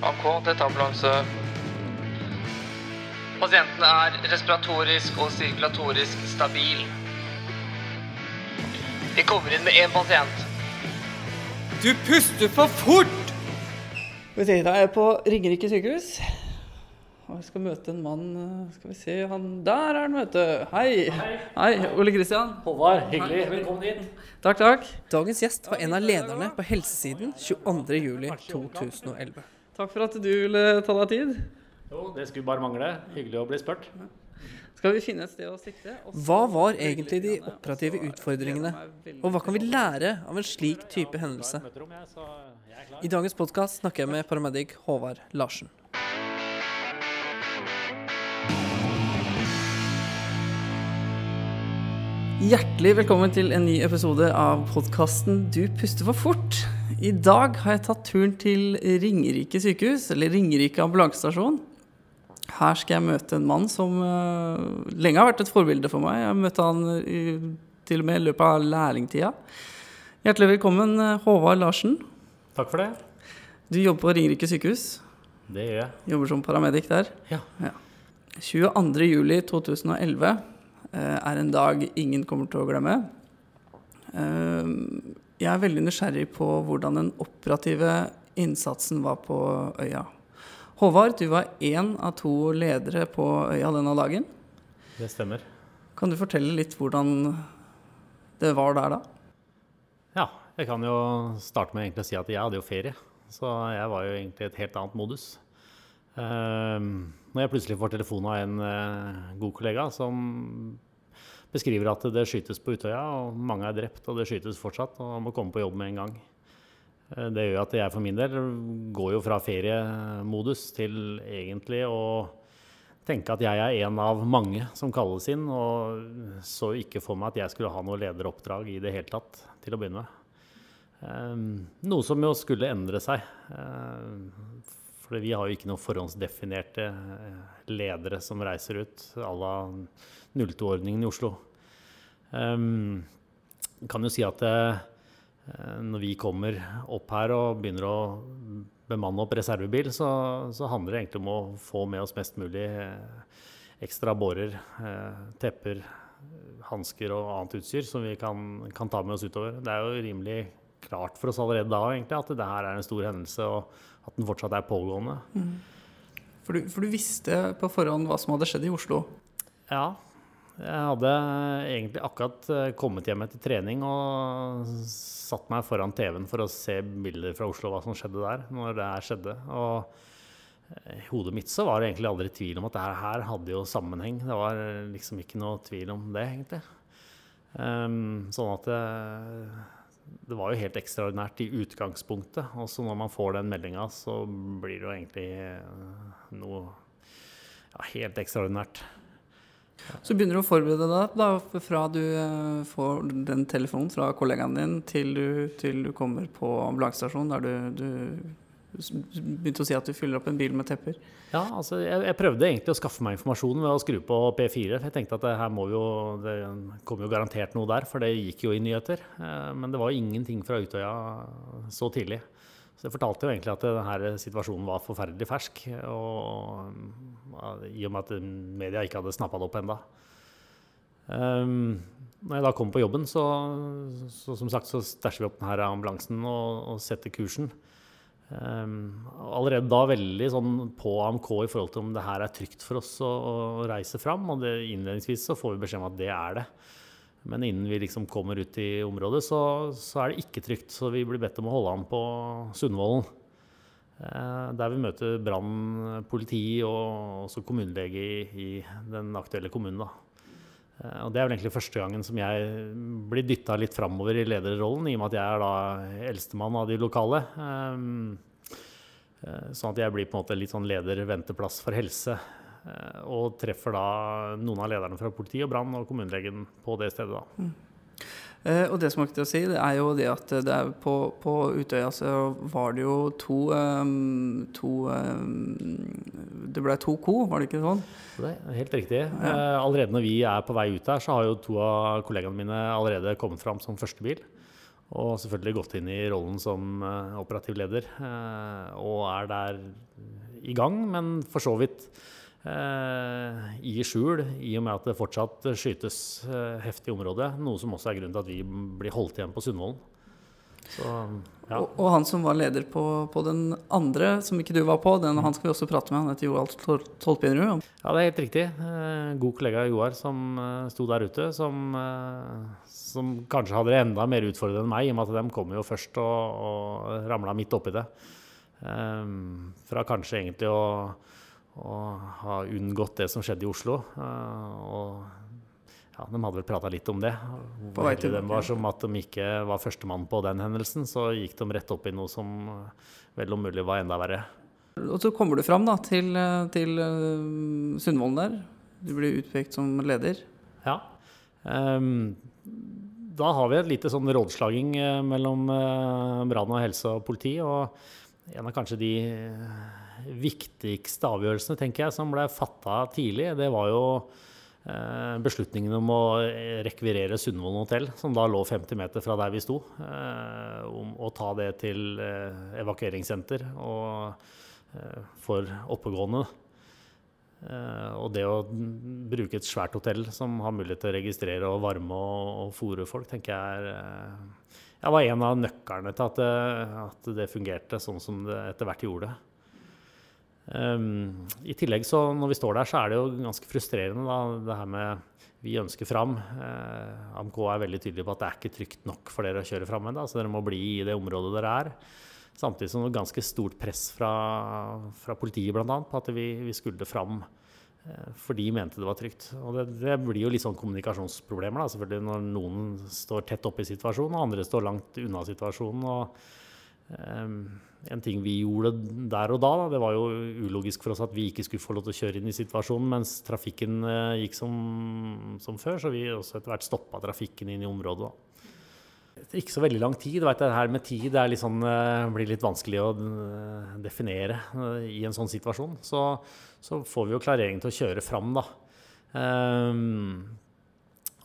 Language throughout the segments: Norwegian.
AK, dette er ambulanse. Pasienten er respiratorisk og sirkulatorisk stabil. Vi kommer inn med én pasient. Du puster for fort! Da er jeg på Ringerike sykehus. Og jeg skal møte en mann Skal vi se han Der er han, vet du. Hei. Hei. Ole Kristian. Håvard, hyggelig. Velkommen inn. Takk, takk. Dagens gjest var en av lederne på helsesiden 22.07.2011. Takk for at du ville ta deg tid. Jo, det skulle bare mangle. Hyggelig å bli spurt. Skal vi finne et sted å sikte? Hva var egentlig de operative utfordringene? Og hva kan vi lære av en slik type hendelse? I dagens podkast snakker jeg med paramedic Håvard Larsen. Hjertelig velkommen til en ny episode av podkasten Du puster for fort. I dag har jeg tatt turen til Ringerike sykehus, eller Ringerike ambulansestasjon. Her skal jeg møte en mann som uh, lenge har vært et forbilde for meg. Jeg møtte han i, til og med i løpet av lærlingtida. Hjertelig velkommen, eh, Håvard Larsen. Takk for det. Du jobber på Ringerike sykehus. Det gjør jeg. Jobber som paramedic der. Ja. 22.07.2011 uh, er en dag ingen kommer til å glemme. Eh, Jeg er veldig nysgjerrig på hvordan den operative innsatsen var på øya. Håvard, du var én av to ledere på øya denne dagen. Det stemmer. Kan du fortelle litt hvordan det var der da? Ja, jeg kan jo starte med å si at jeg hadde jo ferie. Så jeg var jo egentlig i et helt annet modus. Ehm, når jeg plutselig får telefon av en eh, god kollega som beskriver at det skytes på Utøya, og mange er drept, og det skytes fortsatt, og man må komme på jobb med en gang. Eh, Det gjør at jeg for min del går jo fra feriemodus til egentlig å tenke at jeg er en av mange som kalles inn, og så ikke for meg at jeg skulle ha noe lederoppdrag i det hele tatt, til å begynne med. Eh, Noe som jo skulle endre seg. eh, For vi har jo ikke noen forhåndsdefinerte eh, ledere som reiser ut à la 02-ordningen i Oslo. Um, kan jo si at det, når vi kommer opp her og begynner å bemanne opp reservebil, så, så handler det egentlig om å få med oss mest mulig eh, ekstra bårer, eh, tepper, hansker og annet utstyr som vi kan, kan ta med oss utover. Det er jo rimelig klart for oss allerede da egentlig, at det her er en stor hendelse, og at den fortsatt er pågående. For du, for du visste på forhånd hva som hadde skjedd i Oslo. Ja. Jeg hadde egentlig akkurat eh, kommet hjem etter trening og satt meg foran TV-en for å se bilder fra Oslo, hva som skjedde der, når det her skjedde. Og eh, i hodet mitt så var det egentlig aldri tvil om at det her hadde jo sammenheng. Det var liksom ikke noe tvil om det, egentlig. Um, sånn at det, det var jo helt ekstraordinært i utgangspunktet. Og så når man får den meldinga, så blir det jo egentlig eh, noe ja, helt ekstraordinært. Så begynner du å forberede deg da, fra du eh, får den telefonen fra kollegaen din til du, til du kommer på ambulansestasjonen der du, du begynte å si at du fyller opp en bil med tepper. Ja, altså jeg, jeg prøvde egentlig å skaffe meg informasjon ved å skru på P4. For jeg tenkte at det her må jo, det kom jo garantert noe der, for det gikk jo i nyheter. Eh, Men det var jo ingenting fra Utøya så tidlig. Så det fortalte jo egentlig at denne situasjonen var forferdelig fersk. Og i og med at media ikke hadde snappa det opp ennå. Um, når jeg da kommer på jobben, så, så som sagt så stæsjer vi opp denne ambulansen og, og setter kursen. Um, allerede da veldig sånn på AMK i forhold til om det her er trygt for oss å, å reise fram. Og det, innledningsvis så får vi beskjed om at det er det. Men innen vi liksom kommer ut i området, så, så er det ikke trygt. Så vi blir bedt om å holde an på Sundvolden. Eh, der vi møter brann, politi og også kommunelege i, i den aktuelle kommunen. Eh, og det er vel egentlig første gangen som jeg blir dytta litt framover i lederrollen, i og med at jeg er da eldstemann av de lokale. Um, eh, Sånn at jeg blir på en måte litt sånn leder-venteplass for helse. Eh, Og treffer da noen av lederne fra politi og brann og kommunelegen på det stedet. da. Eh, og det som er viktig å si, det er jo det at det er på, på Utøya så var det jo to, um, to um, Det ble to ko, var det ikke sånn? Det er helt riktig. Eh, allerede når vi er på vei ut her, så har jo to av kollegaene mine allerede kommet fram som førstebil. Og selvfølgelig gått inn i rollen som eh, operativ leder. eh, og er der i gang, men for så vidt eh, i skjul, i og med at det fortsatt skytes eh, heftig i området. Noe som også er grunnen til at vi blir holdt igjen på Sundvolden. Så, ja. Og, og han som var leder på, på den andre, som ikke du var på, den, han skal vi også prate med. Han heter Joald Tol- Tolpinrud. Ja, det er helt riktig. Eh, God kollega Joar som eh, sto der ute, som, eh, som kanskje hadde det enda mer utfordrende enn meg, i og med at de kom jo først og, og ramla midt oppi det. Eh, Fra kanskje egentlig å, å ha unngått det som skjedde i Oslo. eh, Og ja, de hadde vel prata litt om det. Hvor heldige de var som at de ikke var førstemann på den hendelsen. Så gikk de rett opp i noe som eh, vel om mulig var enda verre. Og så kommer du fram da, til, eh, til Sundvolden der. Du blir utpekt som leder. Ja. Um, da har vi et lite sånn rådslaging mellom brann og helse og politi. Og en av kanskje de viktigste avgjørelsene tenker jeg, som ble fatta tidlig, det var jo eh, beslutningen om å rekvirere Sundvolden hotell, som da lå 50 meter fra der vi sto. eh, Om å ta det til eh, evakueringssenter og for oppegående. Og det å bruke et svært hotell som har mulighet til å registrere og varme og, og fôre folk, tenker jeg er eh, var en av nøklene til at det, at det fungerte sånn som det etter hvert gjorde. Um, I tillegg, så når vi står der, så er det jo ganske frustrerende, da, det her med vi ønsker fram. Uh, AMK er veldig tydelig på at det er ikke trygt nok for dere å kjøre fram ennå, så dere må bli i det området dere er. Samtidig som det var ganske stort press fra, fra politiet annet, på at vi, vi skulle fram eh, for de mente det var trygt. Og det, det blir jo litt sånn kommunikasjonsproblemer da, selvfølgelig når noen står tett oppe i situasjonen, og andre står langt unna situasjonen. og eh, En ting vi gjorde der og da, da, det var jo ulogisk for oss at vi ikke skulle få lov til å kjøre inn i situasjonen mens trafikken eh, gikk som, som før, så vi også etter hvert stoppa trafikken inn i området. da. Etter ikke så veldig lang tid. Vet, det her med tid litt sånn, eh, blir litt vanskelig å eh, definere i en sånn situasjon. Så, så får vi jo klarering til å kjøre fram, da. Um,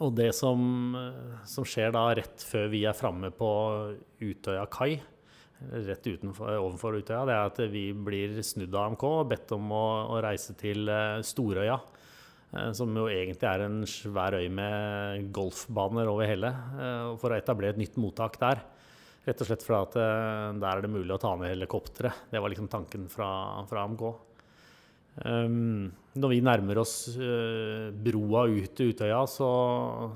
og det som, som skjer da rett før vi er framme på Utøya kai, rett utenfor, ovenfor Utøya, det er at vi blir snudd av AMK og bedt om å, å reise til eh, Storøya. eh, Som jo egentlig er en svær øy med golfbaner over hele. eh, For å etablere et nytt mottak der. Rett og slett fordi at der er det mulig å ta ned helikoptre. Det var liksom tanken fra, fra AMK. Um, når vi nærmer oss uh, broa ut til Utøya, så,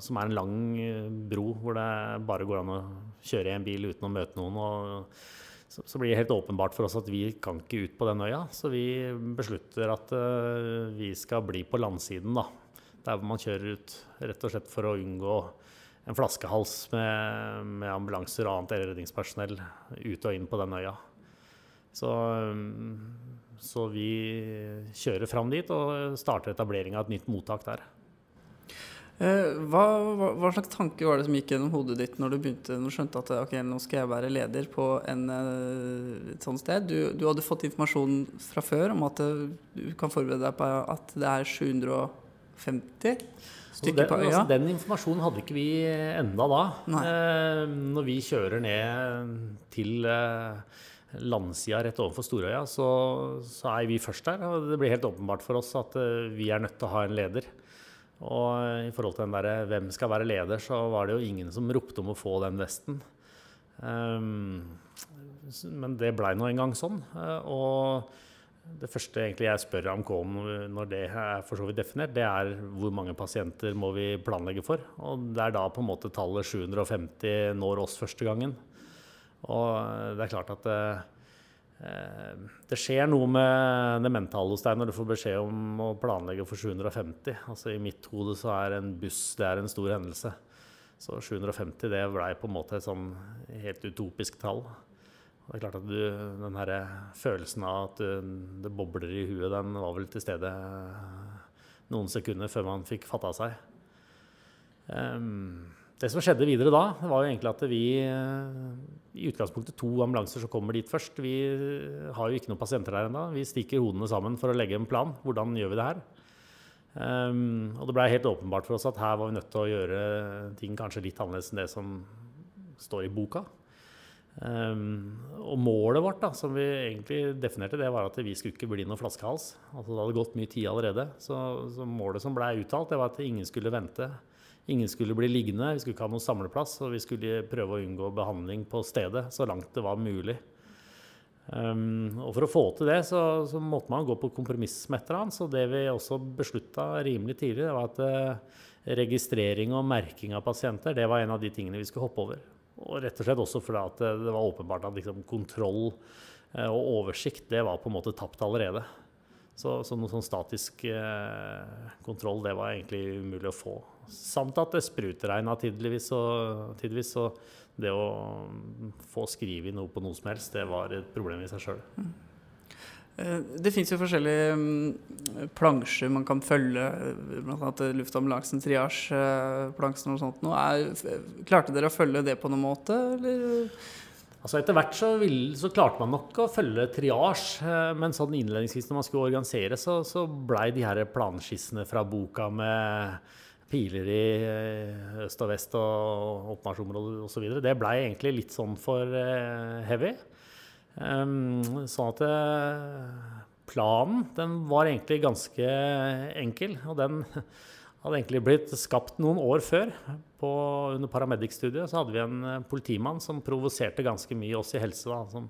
som er en lang eh, bro hvor det bare går an å kjøre i en bil uten å møte noen, og, så, så blir det helt åpenbart for oss at vi kan ikke ut på den øya. Så vi beslutter at uh, vi skal bli på landsiden, da. Der hvor man kjører ut, rett og slett for å unngå en flaskehals med, med ambulanser og annet redningspersonell ut og inn på den øya. Så, um, så vi kjører fram dit og starter etablering av et nytt mottak der. Eh, hva, hva, hva slags tanke var det som gikk gjennom hodet ditt når du begynte, når du skjønte at ok, nå skal jeg være leder på en, eh, et sånt sted? Du, du hadde fått informasjon fra før om at eh, du kan forberede deg på at det er 750 stykker på øya. altså, den informasjonen hadde ikke vi enda da. Eh, når vi kjører ned til eh, landsida rett overfor Storøya, så, så er vi først der. Og det blir helt åpenbart for oss at eh, vi er nødt til å ha en leder. Og eh, i forhold til den der, hvem skal være leder, så var det jo ingen som ropte om å få den vesten. Um, men det blei nå engang sånn. eh, Og det første egentlig jeg spør AMK om når det er for så vidt definert, det er hvor mange pasienter må vi planlegge for. Og det er da på en måte tallet 750 når oss første gangen. Og det er klart at det, eh, det skjer noe med det mentale hos deg når du får beskjed om å planlegge for 750. Altså I mitt hode så er en buss det er en stor hendelse. Så 750 det blei på en måte et sånn helt utopisk tall. Det er klart at du, den her følelsen av at du, det bobler i huet, den var vel til stede noen sekunder før man fikk fatta seg. Ehm, det som skjedde videre da, var jo egentlig at vi eh, i utgangspunktet to ambulanser som kommer dit først. Vi har jo ikke noen pasienter der ennå. Vi stikker hodene sammen for å legge en plan. Hvordan gjør vi det her? Um, og det blei helt åpenbart for oss at her var vi nødt til å gjøre ting kanskje litt annerledes enn det som, står i boka. Um, og målet vårt, da, som vi egentlig definerte, det var at vi skulle ikke bli noen flaskehals. Altså, det hadde gått mye tid allerede. Så, så målet som blei uttalt, det var at ingen skulle vente. Ingen skulle bli liggende, vi skulle ikke ha noen samleplass, og vi skulle prøve å unngå behandling på stedet så langt det var mulig. Um, og For å få til det, så, så, måtte man gå på kompromiss med et eller annet. Så det vi også beslutta rimelig tidlig, det var at uh, registrering og merking av pasienter det var en av de tingene vi skulle hoppe over. Og rett og slett også fordi at det var åpenbart at liksom, kontroll uh, og oversikt det var på en måte tapt allerede. Så, så noe sånn statisk eh, kontroll det var egentlig umulig å få. Samt at det sprutregna tidvis, og. Så det å få skrive noe på noe som helst, det var et problem i seg sjøl. Eh, det fins jo forskjellige mm, plansjer man kan følge, bl.a. luftambulansen, triasjeplansjen og sånt. Er, klarte dere å følge det på noen måte, eller? Altså Etter hvert så, vil, så, klarte man nok å følge triasj, eh, men sånn innledningsvis når man skulle organisere, så, så blei de her planskissene fra boka med piler i eh, øst og vest og oppmarsjområder osv. Det blei egentlig litt sånn for eh, heavy. Ehm, sånn at eh, planen den var egentlig ganske enkel. Og den hadde egentlig blitt skapt noen år før. På, under paramedic-studiet så hadde vi en politimann som provoserte ganske mye oss i helse. Da, som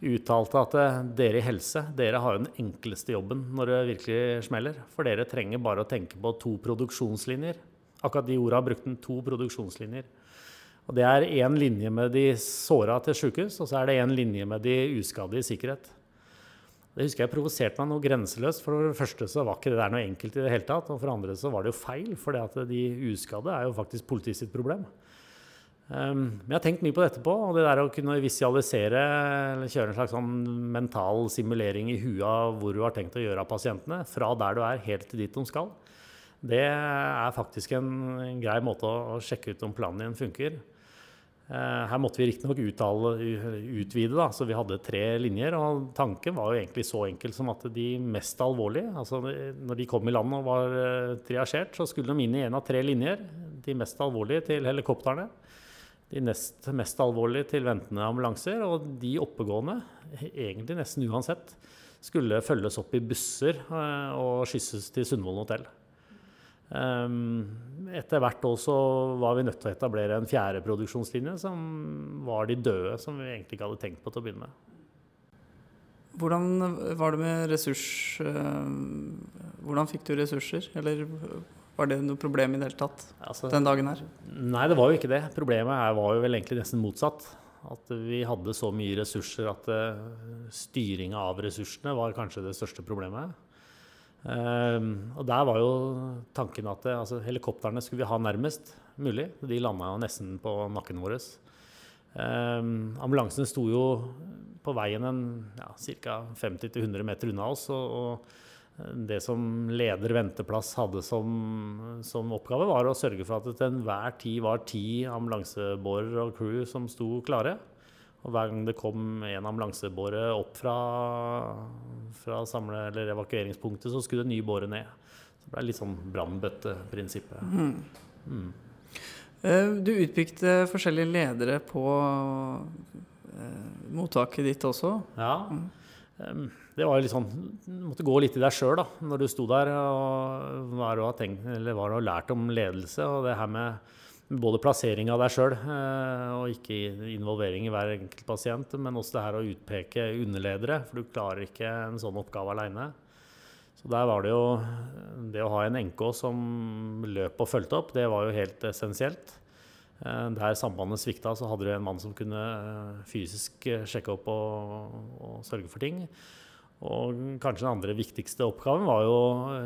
uttalte at eh, dere i helse dere har jo den enkleste jobben når det virkelig smeller. For dere trenger bare å tenke på to produksjonslinjer. Akkurat de orda brukte han to produksjonslinjer. Og Det er én linje med de såra til sjukehus, og så er det én linje med de uskadde i sikkerhet. Det husker jeg provoserte meg noe grenseløst. For det første så var ikke det der noe enkelt i det hele tatt. Og for det andre så var det jo feil, for det at de uskadde er jo faktisk politiet sitt problem. Um, men jeg har tenkt mye på dette på, og det der å kunne visualisere eller kjøre en slags sånn mental simulering i huet av hvor du har tenkt å gjøre av pasientene, fra der du er helt til dit de skal, det er faktisk en, grei måte å, sjekke ut om planen din funker. Uh, her måtte vi riktignok utvide, da, så vi hadde tre linjer. Og tanken var jo egentlig så enkel som at de mest alvorlige, altså når de kom i land og var uh, triasjert, så skulle de inn i en av tre linjer. De mest alvorlige til helikoptrene de nest mest alvorlige til ventende ambulanser. Og de oppegående, egentlig nesten uansett, skulle følges opp i busser eh, og skysses til Sundvolden hotell. Ehm, etter hvert også var vi nødt til å etablere en fjerde produksjonslinje, som var de døde, som vi egentlig ikke hadde tenkt på til å begynne med. Hvordan var det med ressurs... Eh, hvordan fikk du ressurser, eller var det noe problem i det hele tatt altså, den dagen her? Nei, det var jo ikke det. Problemet var jo vel egentlig nesten motsatt. At vi hadde så mye ressurser at uh, styringa av ressursene var kanskje det største problemet. Um, og der var jo tanken at uh, altså, helikoptrene skulle vi ha nærmest mulig. De landa jo nesten på nakken vår. Um, ambulansen sto jo på veien en ja, ca. 50-100 meter unna oss. og, og det som leder venteplass hadde som, som, oppgave, var å sørge for at det til enhver tid var ti ambulansebårer og crew som sto klare. Og hver gang det kom en ambulansebåre opp fra, fra samle- eller evakueringspunktet, så skulle det en ny båre ned. Så det ble litt sånn brannbøtteprinsippet. Mm. Mm. Eh, du utpekte forskjellige ledere på eh, mottaket ditt også. Ja. Mm det var jo litt sånn Du måtte gå litt i deg sjøl når du sto der og hva du har tenkt, eller hva du har lært om ledelse. Og det her med både plassering av deg sjøl eh, og ikke involvering i hver enkelt pasient, men også det her å utpeke underledere, for du klarer ikke en sånn oppgave aleine. Så der var det jo Det å ha en NK som løp og fulgte opp, det var jo helt essensielt. Eh, der sambandet svikta, så hadde du en mann som kunne eh, fysisk sjekke opp og, og sørge for ting. Og kanskje den andre viktigste oppgaven var jo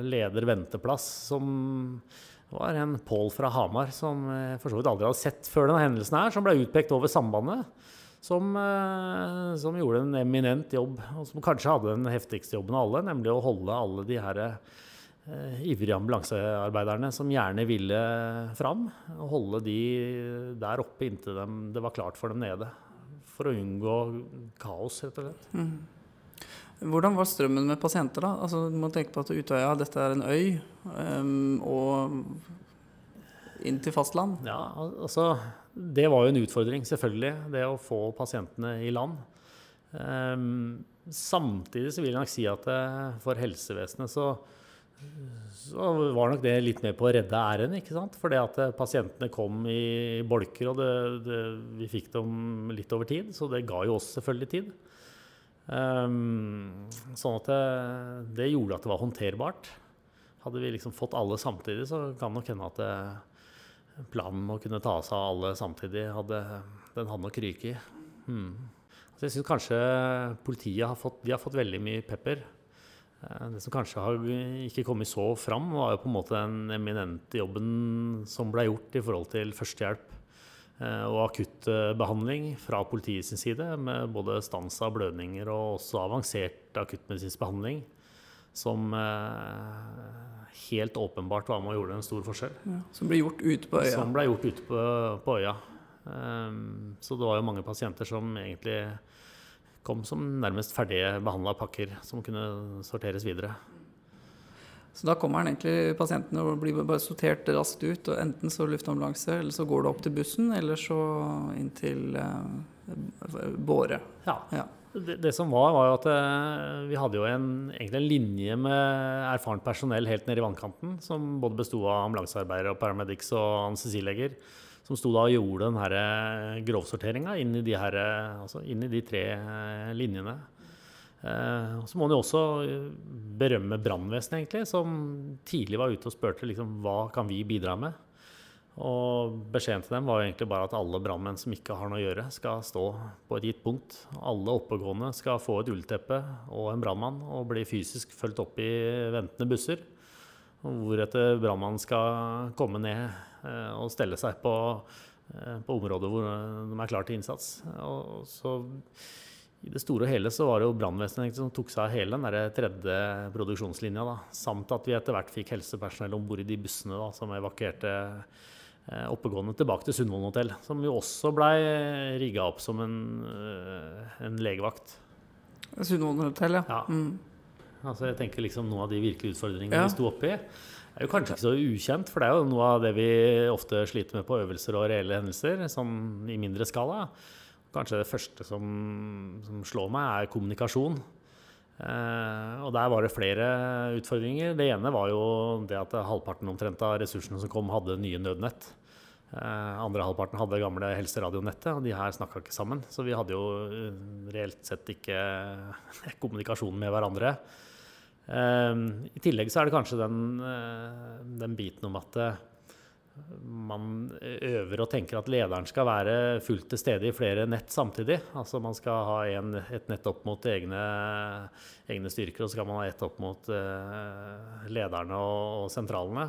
leder venteplass, som var en Pål fra Hamar som jeg for så vidt aldri hadde sett før denne hendelsen her, som ble utpekt over sambandet. Som, eh, som, gjorde en eminent jobb, og som kanskje hadde den heftigste jobben av alle, nemlig å holde alle de her eh, ivrige ambulansearbeiderne som gjerne ville fram, og holde de der oppe inntil dem, det var klart for dem nede. For å unngå kaos, rett og slett. Mm. Hvordan var strømmen med pasienter, da? Altså, du må tenke på at Utøya dette er en øy, um, og inn til fastland. Ja, altså det var jo en utfordring, selvfølgelig, det å få pasientene i land. Um, samtidig så vil jeg nok si at uh, for helsevesenet så, så, var nok det litt mer på å redde æren. ikke sant? Fordi at uh, pasientene kom i bolker, og det, det, vi fikk dem litt over tid. Så det ga jo oss selvfølgelig tid. Um, sånn at det, det, gjorde at det var håndterbart. Hadde vi liksom fått alle samtidig, så kan nok hende at det, planen med å kunne ta seg av alle samtidig, hadde, den hadde nok ryket i. Hmm. Så jeg syns kanskje politiet har fått, har fått, veldig mye pepper. Eh, det som kanskje har ikke kommet så fram, var jo på en måte den eminente jobben som ble gjort i forhold til førstehjelp eh, og akuttbehandling fra politiets side, med både stans av blødninger og også avansert akuttmedisinsk behandling, som eh, helt åpenbart var med og gjorde en stor forskjell. Ja, som ble gjort ute på øya? Som ble gjort ute på, på øya. Um, så det var jo mange pasienter som egentlig kom som nærmest ferdige behandla pakker som kunne sorteres videre. Så da kommer den egentlig pasienten og blir bare sortert raskt ut. og Enten så luftambulanse, eller så går det opp til bussen, eller så inn til eh, båre. Ja. ja. Det, det, som var, var jo at eh, vi hadde jo en, egentlig en linje med erfarent personell helt nede i vannkanten, som både besto av ambulansearbeidere og paramedics og anestesileger, som sto da og gjorde den eh, grovsorteringa inn, altså inn, i de tre uh, linjene. Uh, så må man jo også berømme brannvesenet, egentlig, som tidlig var ute og spurte liksom, hva kan vi bidra med. Og beskjeden til dem var egentlig bare at alle brannmenn som ikke har noe å gjøre, skal stå på et gitt punkt. Alle oppegående skal få et ullteppe og en brannmann og bli fysisk fulgt opp i ventende busser. Hvoretter brannmannen skal komme ned eh, og stelle seg på, eh, på områder hvor de er klar til innsats. Og så i det store og hele så var det jo brannvesenet som tok seg av hele den der tredje produksjonslinja. Da. Samt at vi etter hvert fikk helsepersonell om bord i de bussene da, som evakuerte Eh, oppegående tilbake til Sundvolden hotell, som jo også blei rigga opp som en, eh, en legevakt. Sundvolden hotell, ja. ja. Mm. Altså jeg tenker liksom Noen av de virkelige utfordringene ja. vi sto oppi, er jo kanskje ikke så ukjent, for det er jo noe av det vi ofte sliter med på øvelser og reelle hendelser, sånn i mindre skala. Kanskje det første som, som slår meg, er kommunikasjon. Eh, og der var det flere utfordringer. Det ene var jo det at halvparten omtrent av ressursene som kom, hadde nye nødnett. Eh, andre halvparten hadde gamle helseradionettet, og de her snakka ikke sammen. Så vi hadde jo eh, reelt sett ikke kommunikasjon med hverandre. I tillegg så er det kanskje den, den biten om at man øver og tenker at lederen skal være fullt til stede i flere nett samtidig. Altså man skal ha en, et nett opp mot egne, egne, styrker, og så skal man ha ett opp mot uh, lederne og, og, sentralene.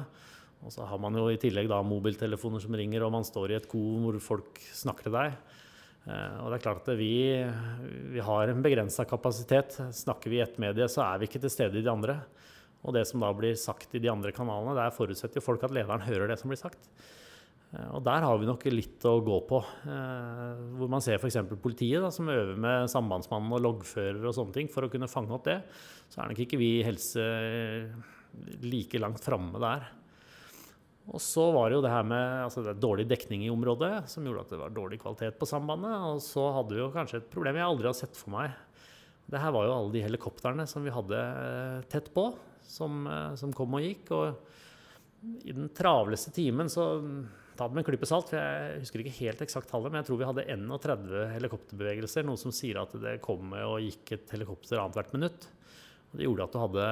Og så har man jo i tillegg da mobiltelefoner som ringer, og man står i et ko hvor folk snakker til deg. Uh, og det er klart at vi, vi har en begrensa kapasitet. Snakker vi i ett medie, så er vi ikke til stede i de andre. Og det som da blir sagt i de andre kanalene, der forutsetter jo folk at lederen hører det som blir sagt. Eh, og der har vi nok litt å gå på. Eh, hvor man ser f.eks. politiet, da, som øver med sambandsmannen og loggfører og sånne ting for å kunne fange opp det. Så er nok ikke vi i helse like langt framme der. Og så var det jo det her med altså det dårlig dekning i området, som gjorde at det var dårlig kvalitet på sambandet. Og så hadde vi jo kanskje et problem jeg aldri har sett for meg. Det her var jo alle de helikoptrene som vi hadde eh, tett på som, eh, som, kom og gikk. Og i den travleste timen så Ta det med en klype salt, for jeg husker ikke helt eksakt tallet, men jeg tror vi hadde 31 helikopterbevegelser, noe som sier at det kom og gikk et helikopter annethvert minutt. Og det gjorde at du hadde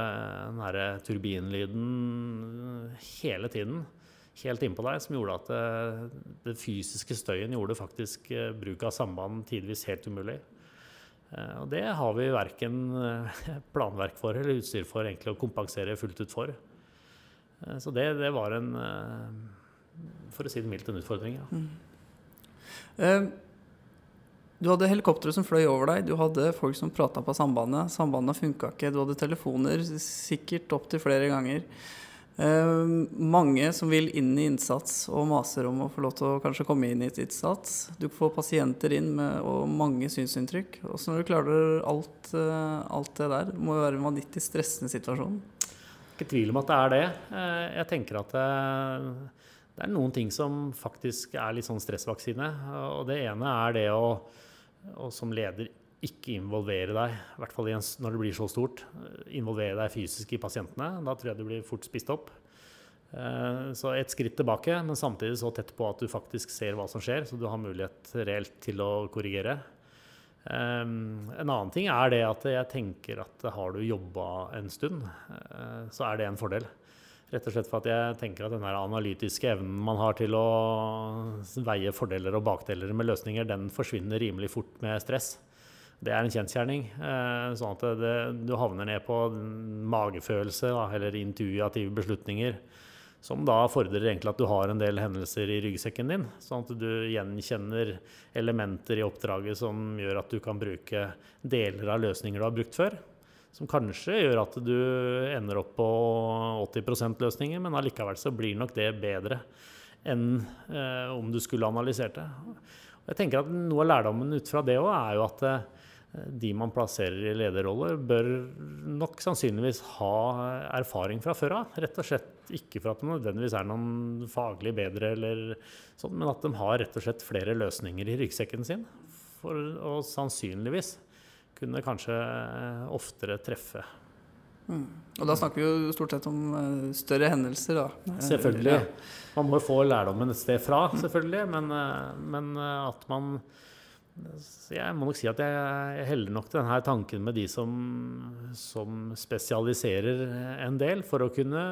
den her turbinlyden hele tiden helt innpå deg, som gjorde at eh, den fysiske støyen gjorde faktisk eh, bruk av samband tidvis helt umulig. Eh, og det har vi verken eh, planverk for eller utstyr for egentlig å kompensere fullt ut for. Eh, så det, det var en, for å si det mildt, en utfordring. Ja. Mm. Du hadde helikoptre som fløy over deg, du hadde folk som prata på sambandet. Sambandet funka ikke, du hadde telefoner sikkert opptil flere ganger. Uh, mange som vil inn i innsats og maser om å få lov til å kanskje komme inn i et innsats. Du får pasienter inn med, og mange synsinntrykk. Også når du klarer alt, uh, alt det der, må jo være en vanvittig stressende situasjon. Ikke tvil om at det er det. Uh, jeg tenker at det er noen ting som faktisk er litt sånn stressvaksine. Og det ene er det å, å som leder ikke involvere deg, i hvert fall når det blir så stort, involvere deg fysisk i pasientene. Da tror jeg du blir fort spist opp. Eh, så et skritt tilbake, men samtidig så tett på at du faktisk ser hva som skjer, så du har mulighet reelt til å korrigere. Eh, en annen ting er det at jeg tenker at har du jobba en stund, eh, så er det en fordel. Rett og slett for at jeg tenker at den analytiske evnen man har til å veie fordeler og bakdeler med løsninger, den forsvinner rimelig fort med stress. Det er en kjensgjerning. Sånn at det, du havner ned på magefølelse da, eller intuitive beslutninger som da fordrer egentlig at du har en del hendelser i ryggsekken din, sånn at du gjenkjenner elementer i oppdraget som gjør at du kan bruke deler av løsninger du har brukt før. Som kanskje gjør at du ender opp på 80 løsninger, men allikevel så blir nok det bedre enn eh, om du skulle analysert det. Jeg tenker at Noe av lærdommen ut fra det òg er jo at eh, de man plasserer i lederroller, bør nok sannsynligvis ha erfaring fra før av. Rett og slett ikke for at de nødvendigvis er noen faglig bedre, eller sånn, men at de har rett og slett flere løsninger i ryggsekken sin. For å sannsynligvis kunne kanskje oftere treffe. Mm. Og da snakker vi jo stort sett om uh, større hendelser, da. Selvfølgelig. Man må jo få lærdommen et sted fra, selvfølgelig, men, uh, men at man så jeg må nok si at jeg heller nok til denne tanken med de som, som, spesialiserer en del, for å kunne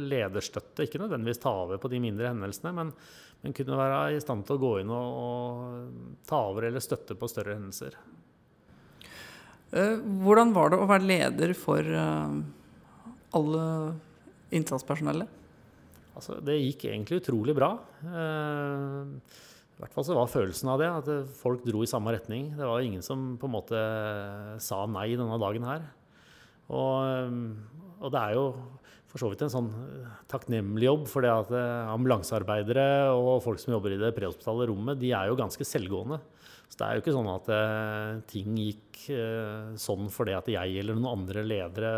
lederstøtte. Ikke nødvendigvis ta over på de mindre hendelsene, men, men kunne være i stand til å gå inn og, og ta over eller støtte på større hendelser. Eh, hvordan var det å være leder for eh, alle innsatspersonellet? Altså, det gikk egentlig utrolig bra. Eh, i hvert fall så var følelsen av det at folk dro i samme retning. Det var ingen som på en måte sa nei denne dagen her. Og, og det er jo for så vidt en sånn takknemlig jobb, for det at eh, ambulansearbeidere og folk som jobber i det prehospitale rommet, de er jo ganske selvgående. Så det er jo ikke sånn at eh, ting gikk eh, sånn fordi at jeg eller noen andre ledere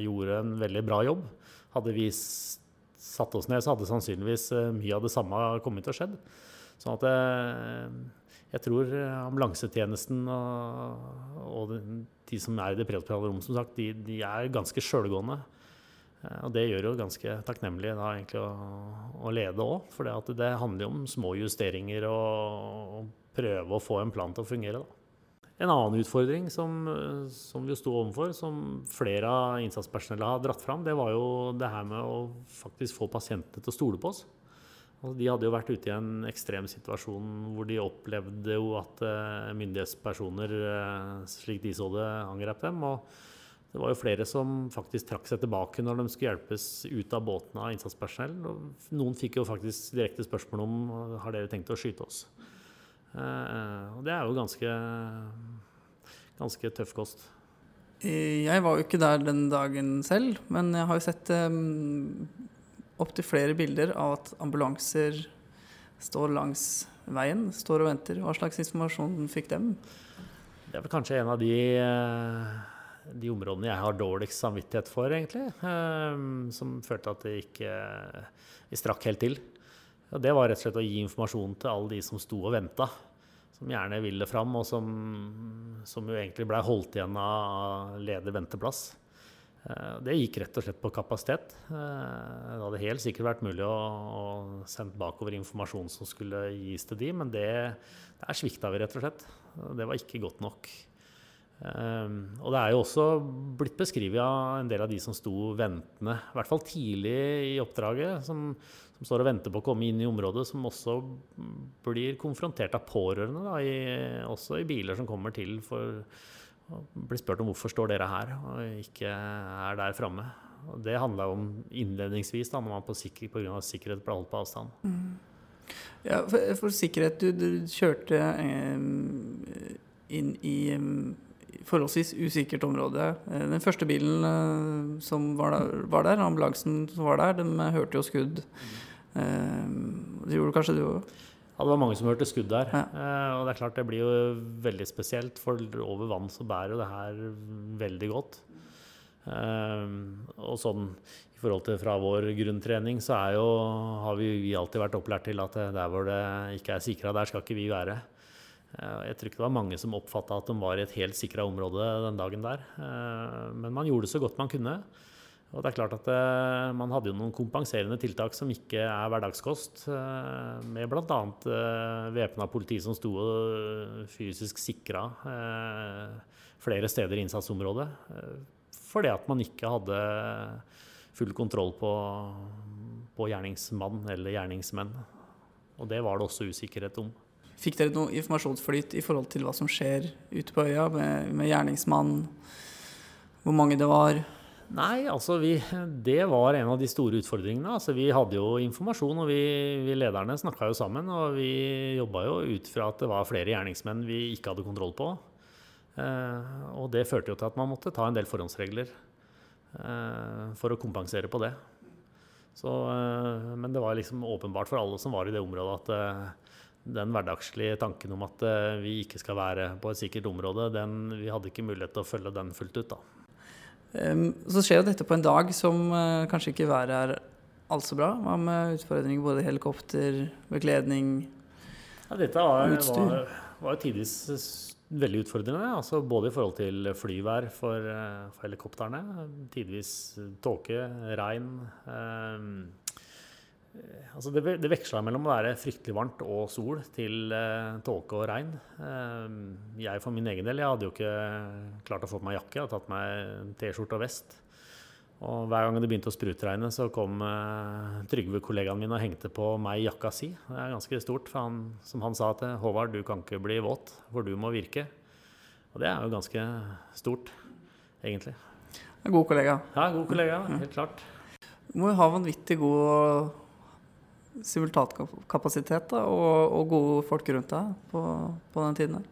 gjorde en veldig bra jobb. Hadde vi satt oss ned, så hadde sannsynligvis mye av det samme kommet til å skjedd. Sånn at eh, jeg tror ambulansetjenesten og, og de som er i det prehospitale rommet, som sagt, de, de er ganske sjølgående. Eh, og det gjør jo ganske takknemlig da, egentlig, å, å lede òg. For det, handler jo om små justeringer og, og, prøve å få en plan til å fungere. Da. En annen utfordring som, som vi sto overfor, som flere av innsatspersonellet har dratt fram, det var jo det her med å faktisk få pasientene til å stole på oss. Altså, de hadde jo vært ute i en ekstrem situasjon hvor de opplevde jo at uh, myndighetspersoner, uh, slik de så det, angrep dem. Og det var jo flere som faktisk trakk seg tilbake når de skulle hjelpes ut av båten av innsatspersonell. Og noen fikk jo faktisk direkte spørsmål om har dere tenkt å skyte oss. Og det er jo ganske, ganske tøff kost. Jeg var jo ikke der den dagen selv, men jeg har jo sett opptil flere bilder av at ambulanser står langs veien, står og venter. Hva slags informasjon fikk dem? Det er vel kanskje en av de, eh, de områdene jeg har dårligst samvittighet for, egentlig. Eh, som følte at det ikke vi strakk helt til. Og det var rett og slett å gi informasjon til alle de som sto og venta. Som gjerne ville fram, og som, som jo egentlig blei holdt igjen av leder venteplass. Eh, det gikk rett og slett på kapasitet. Eh, det hadde helt sikkert vært mulig å, å sende bakover informasjon som skulle gis til de, men det, der svikta vi rett og slett. Det var ikke godt nok. Um, og det er jo også blitt beskrevet av en del av de som sto ventende, i hvert fall tidlig i oppdraget, som, som står og venter på å komme inn i området, som også blir konfrontert av pårørende, da, i, også i biler som kommer til for blir spurt om hvorfor står dere her og ikke er der framme. Det handla om innledningsvis, da når man på sikker, pga. sikkerhet ble holdt på avstand. Mm. Ja, for, for, sikkerhet Du, du kjørte eh, inn i um, forholdsvis usikkert område. Eh, den første bilen eh, som var der, var der, ambulansen som var der, de hørte jo skudd. Mm. Eh, det gjorde kanskje du òg? Ja, det var mange som hørte skudd der. Ja. Eh, og det er klart det blir jo veldig spesielt, for over vann så bærer jo det her veldig godt. Eh, og sånn i forhold til fra vår grunntrening, så er jo, har vi, vi alltid vært opplært til at der hvor det ikke er sikra, der skal ikke vi være. Uh, jeg tror ikke det var mange som oppfatta at de var i et helt sikra område den dagen der. Uh, men man gjorde det så godt man kunne. Og det er klart at uh, Man hadde jo noen kompenserende tiltak som ikke er hverdagskost. Uh, med bl.a. Uh, væpna politi som sto og fysisk sikra flere steder i innsatsområdet fordi at man ikke hadde full kontroll på, på gjerningsmann eller gjerningsmenn. Og det var det også usikkerhet om. Fikk dere noe informasjonsflyt i forhold til hva som skjer ute på øya med, med gjerningsmann? Hvor mange det var? Nei, altså vi, det var en av de store utfordringene. Altså vi hadde jo informasjon, og vi, vi lederne snakka jo sammen. Og vi jobba jo ut fra at det var flere gjerningsmenn vi ikke hadde kontroll på. Eh, og det førte jo til at man måtte ta en del forhåndsregler eh, for å kompensere på det. Så, eh, men det var liksom åpenbart for alle som var i det området at den hverdagslige tanken om at vi ikke skal være på et sikkert område, den, vi hadde ikke mulighet til å følge den fullt ut. da. Så skjer jo dette på en dag som kanskje ikke været er alt så bra. Hva med utfordringer både helikopter, bekledning, ja, dette var, utstyr? Var, var tidvis veldig utfordrende. Altså både i forhold til flyvær for, eh, for helikoptrene. Tidvis tåke, regn. Eh, altså det, det veksla mellom å være fryktelig varmt og sol til eh, tåke og regn. Eh, jeg for min egen del jeg hadde jo ikke klart å få på meg jakke. Jeg hadde tatt meg T-skjorte og vest. Og hver gang det begynte å sprutregne, så kom eh, Trygve, kollegaen min, og hengte på meg jakka si. Det er ganske stort, for han, som han sa til Håvard, du kan ikke bli våt, for du må virke. Og det er jo ganske stort, egentlig. En god kollega. Ja, god kollega, helt klart. Du må jo ha vanvittig god simultatkapasitet og, og, gode folk rundt deg på, på den tiden der.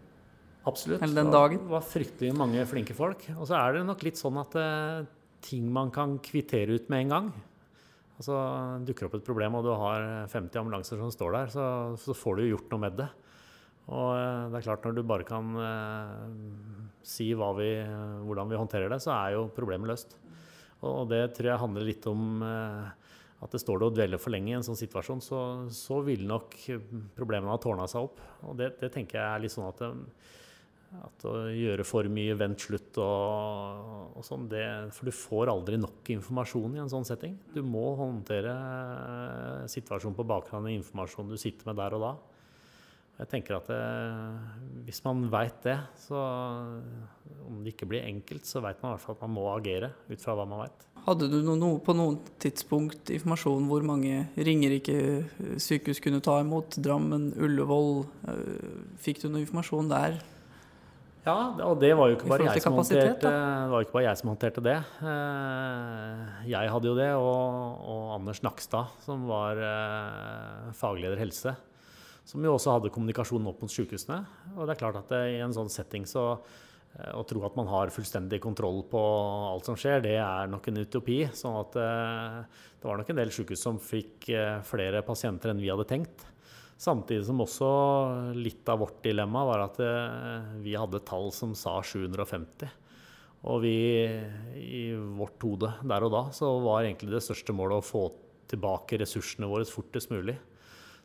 Absolutt. Eller den dagen. Det var fryktelig mange flinke folk. Og så er det nok litt sånn at eh, ting man kan kvittere ut med en gang. Altså, dukker opp et problem, og du har 50 ambulanser som står der, så, så får du gjort noe med det. Og eh, det er klart, når du bare kan eh, si vi, hvordan vi håndterer det, så er jo problemet løst. Og det tror jeg handler litt om uh, at det står det og dvelle for lenge i en sånn situasjon, så, så vil nok problemene ha tårna seg opp. Og det, det, tenker jeg er litt sånn at at å gjøre for mye 'vent slutt' og, og sånn, For du får aldri nok informasjon i en sånn setting. Du må håndtere situasjonen på bakgrunn av informasjonen du sitter med der og da. Jeg tenker at det, Hvis man veit det, så om det ikke blir enkelt, så veit man i hvert fall at man må agere ut fra hva man veit. Hadde du noe, på noen tidspunkt informasjon hvor mange Ringerike sykehus kunne ta imot? Drammen, Ullevål? Øh, fikk du noe informasjon der? Ja, og det var jo ikke bare, jeg som, håndterte, det var ikke bare jeg som håndterte det. Eh, jeg hadde jo det, og, og Anders Nakstad, som var eh, fagleder helse. Som jo også hadde kommunikasjon opp mot sykehusene. Og det er klart at i en sånn setting så eh, å tro at man har fullstendig kontroll på alt som skjer, det er nok en utopi. sånn at det var nok en del sykehus som fikk flere pasienter enn vi hadde tenkt. Samtidig som også litt av vårt dilemma var at eh, vi hadde tall som sa 750. Og vi, i vårt hode der og da, så var egentlig det største målet å få tilbake ressursene våre fortest mulig.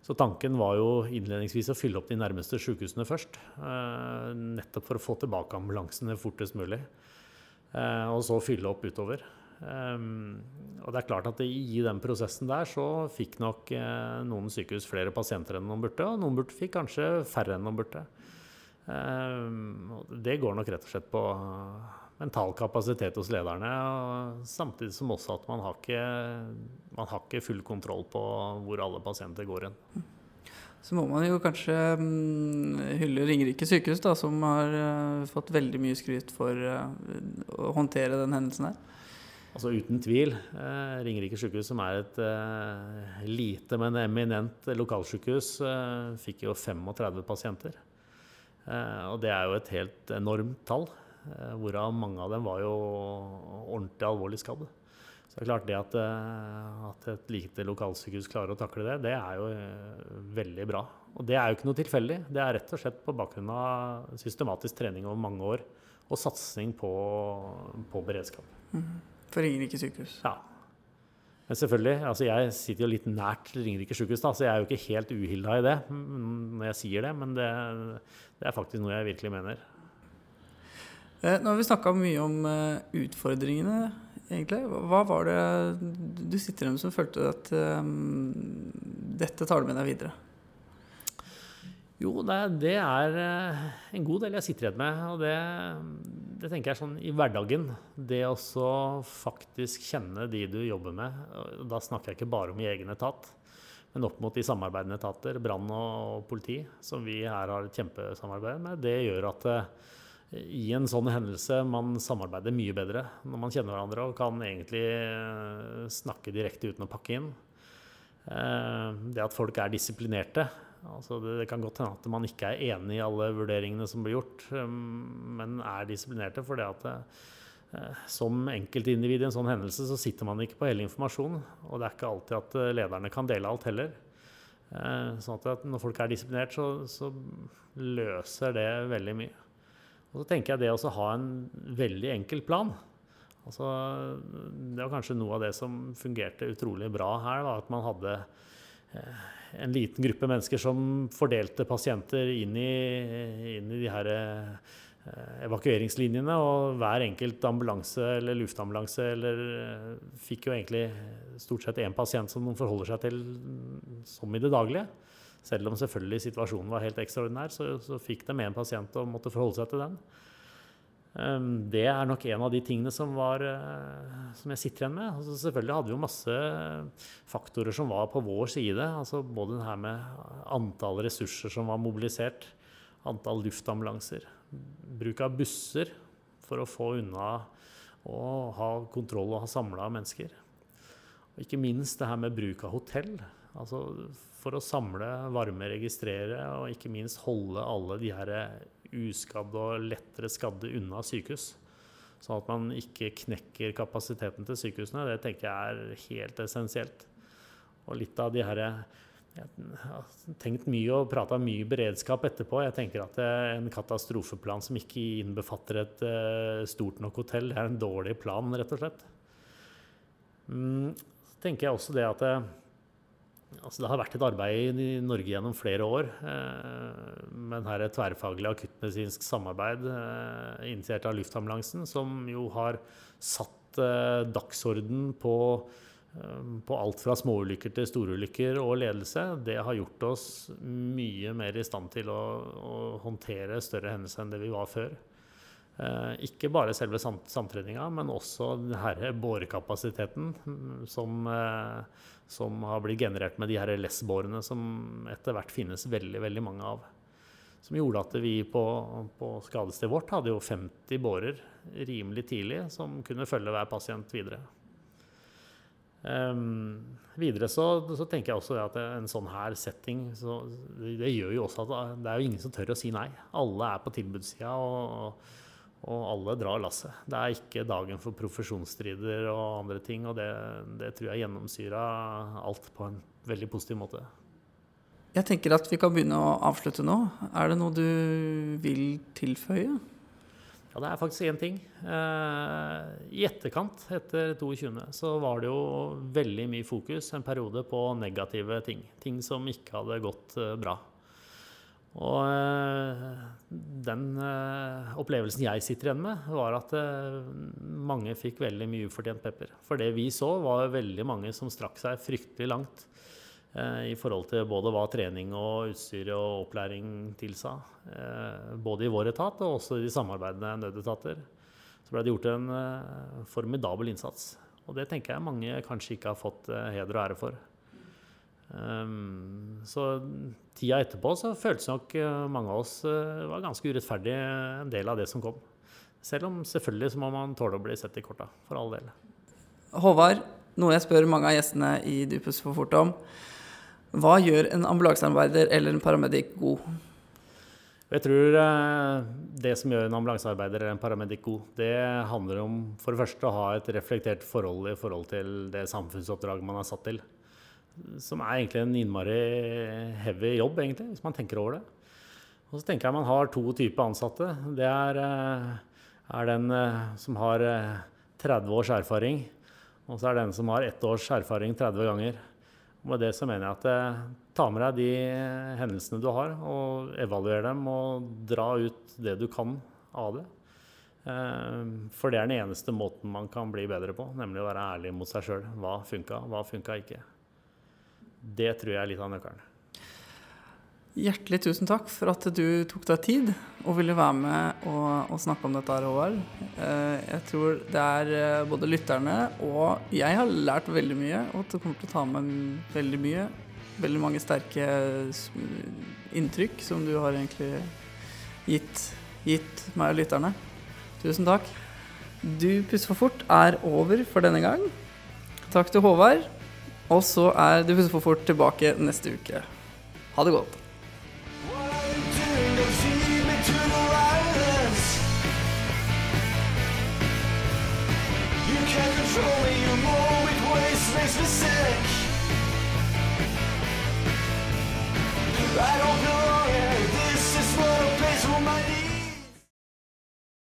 Så tanken var jo innledningsvis å fylle opp de nærmeste sykehusene først. Eh, nettopp for å få tilbake ambulansene fortest mulig. Eh, og så fylle opp utover. Um, og det er klart at I den prosessen der så fikk nok eh, noen sykehus flere pasienter enn noen burde, og noen burde fikk kanskje færre enn noen burde. Det går nok rett og slett på mental kapasitet hos lederne. samtidig som også at man har, ikke, man har ikke full kontroll på hvor alle pasienter går hen. Så må man jo kanskje um, hylle Ringerike sykehus, da, som har uh, fått veldig mye skryt for uh, å håndtere den hendelsen her. Altså Uten tvil. Eh, Ringerike sykehus, som er et eh, lite, men eminent lokalsykehus, eh, fikk jo 35 pasienter. Eh, og det er jo et helt enormt tall, eh, hvorav mange av dem var jo ordentlig alvorlig skadde. Så det er klart det at, eh, at et lite lokalsykehus klarer å takle det, det er jo veldig bra. Og det er jo ikke noe tilfeldig. Det er rett og slett på bakgrunn av systematisk trening over mange år og satsing på, på beredskap. For Ringerike sykehus. Ja. Men selvfølgelig, altså jeg sitter jo litt nært Ringerike sykehus, da, så jeg er jo ikke helt uhilda i det mm, når jeg sier det, men det, det er faktisk noe jeg virkelig mener. Eh, Nå har vi snakka mye om eh, utfordringene, egentlig. Hva var det du sitter igjen med som følte at um, dette tar du med deg videre? Jo, det, det er en god del jeg sitter igjen med. Og det, det tenker jeg sånn i hverdagen. Det å faktisk kjenne de du jobber med. Da snakker jeg ikke bare om i egen etat, men opp mot de samarbeidende etater, brann og politi, som vi her har et kjempesamarbeid med. Det gjør at i en sånn hendelse man samarbeider mye bedre når man kjenner hverandre og kan egentlig eh, snakke direkte uten å pakke inn. Eh, Det at folk er disiplinerte. Altså det, kan godt hende at man ikke er enig i alle vurderingene som blir gjort, eh, men er disiplinerte fordi at eh, som enkeltindivid i en sånn hendelse så sitter man ikke på hele informasjonen. Og det er ikke alltid at lederne kan dele alt heller. Sånn at når folk er disiplinert, så, så løser det veldig mye. Og så tenker jeg det å ha en veldig enkel plan. Altså, det var kanskje noe av det som fungerte utrolig bra her, Da, at man hadde eh, en liten gruppe mennesker som fordelte pasienter inn i, inn i de her eh, evakueringslinjene, og hver enkelt ambulanse eller luftambulanse eller eh, fikk jo egentlig stort sett én pasient som de forholder seg til som i det daglige. Selv om selvfølgelig situasjonen var helt ekstraordinær, så, så fikk de en pasient og måtte forholde seg til den. Um, Det er nok en av de tingene som, var, eh, som jeg sitter igjen med. Altså selvfølgelig hadde vi jo masse faktorer som var på vår side. Altså både det her med antall ressurser som var mobilisert, antall luftambulanser, bruk av busser for å få unna og ha kontroll og ha samla mennesker. Og ikke minst det her med bruk av hotell. Altså for å samle, varme, registrere og ikke minst holde alle de her uskadde og lettere skadde unna sykehus. Sånn at man ikke knekker kapasiteten til sykehusene. Det tenker jeg er helt essensielt. Og litt av de her Jeg har tenkt mye og prata mye beredskap etterpå. Jeg tenker at eh, en katastrofeplan som ikke innbefatter et eh, stort nok hotell, er en dårlig plan, rett og slett. Mm, Så tenker jeg også det at det, altså det har vært et arbeid i Norge gjennom flere år eh, med et tverrfaglig akuttmedisinsk samarbeid eh, initiert av luftambulansen, som jo har satt eh, dagsorden på, eh, på alt fra småulykker til storulykker og ledelse. Det har gjort oss mye mer i stand til å, å håndtere større hendelser enn det vi var før. Eh, ikke bare selve sam samtreninga, men også den her bårekapasiteten mm, som, eh, som har blitt generert med de her LS-bårene som etter hvert finnes veldig, veldig mange av. Som gjorde at vi på, på skadestedet vårt hadde jo 50 bårer rimelig tidlig som kunne følge hver pasient videre. Um, videre så, så tenker jeg også at en sånn her setting så det gjør jo også at det er jo ingen som tør å si nei. Alle er på tilbudssida, og, og alle drar lasset. Det er ikke dagen for profesjonsstrider og andre ting, og det, det tror jeg gjennomsyra alt på en veldig positiv måte. Jeg tenker at vi kan begynne å avslutte nå. Er det noe du vil tilføye? Ja, det er faktisk én ting. Eh, I etterkant, etter 22., så var det jo veldig mye fokus en periode på negative ting. Ting som ikke hadde gått eh, bra. Og eh, den eh, opplevelsen jeg sitter igjen med, var at eh, mange fikk veldig mye ufortjent pepper. For det vi så, var veldig mange som strakk seg fryktelig langt i forhold til både hva trening og utstyr og opplæring tilsa. Både i vår etat og også i de samarbeidende nødetater. Så ble det gjort en formidabel innsats. Og det tenker jeg mange kanskje ikke har fått heder og ære for. Um, så tida etterpå så føltes nok eh, mange av oss eh, var ganske urettferdig en del av det som kom. Selv om selvfølgelig så må man tåle å bli sett i korta, for all del. Håvard, noe jeg spør mange av gjestene i Dypus for fort om. Hva gjør en ambulansearbeider eller en paramedic god? Jeg tror eh, det som gjør en ambulansearbeider eller en paramedic god, det handler om for det første å ha et reflektert forhold i forhold til det samfunnsoppdraget man er satt til. Som er egentlig en innmari heavy jobb, egentlig, hvis man tenker over det. Og så tenker jeg man har to typer ansatte. Det er eh, er den eh, som har eh, 30 års erfaring, og så er den som har ett års erfaring 30 ganger. Og med det så mener jeg at eh, ta med deg de eh, hendelsene du har, og evaluer dem, og dra ut det du kan av det. Eh, For det er den eneste måten man kan bli bedre på, nemlig å være ærlig mot seg sjøl. Hva funka, hva funka ikke. Det tror jeg er litt av nøkkelen. Hjertelig tusen takk for at du tok deg tid og ville være med og, og snakke om dette, her, Håvard. Eh, Jeg tror det er eh, både lytterne og jeg har lært veldig mye, og at du kommer til å ta med veldig mye. Veldig mange sterke inntrykk som du har egentlig gitt, gitt meg og lytterne. Tusen takk. Du puster for fort er over for denne gang. Takk til Håvard. Og så er Du får for fort tilbake neste uke. Ha det godt.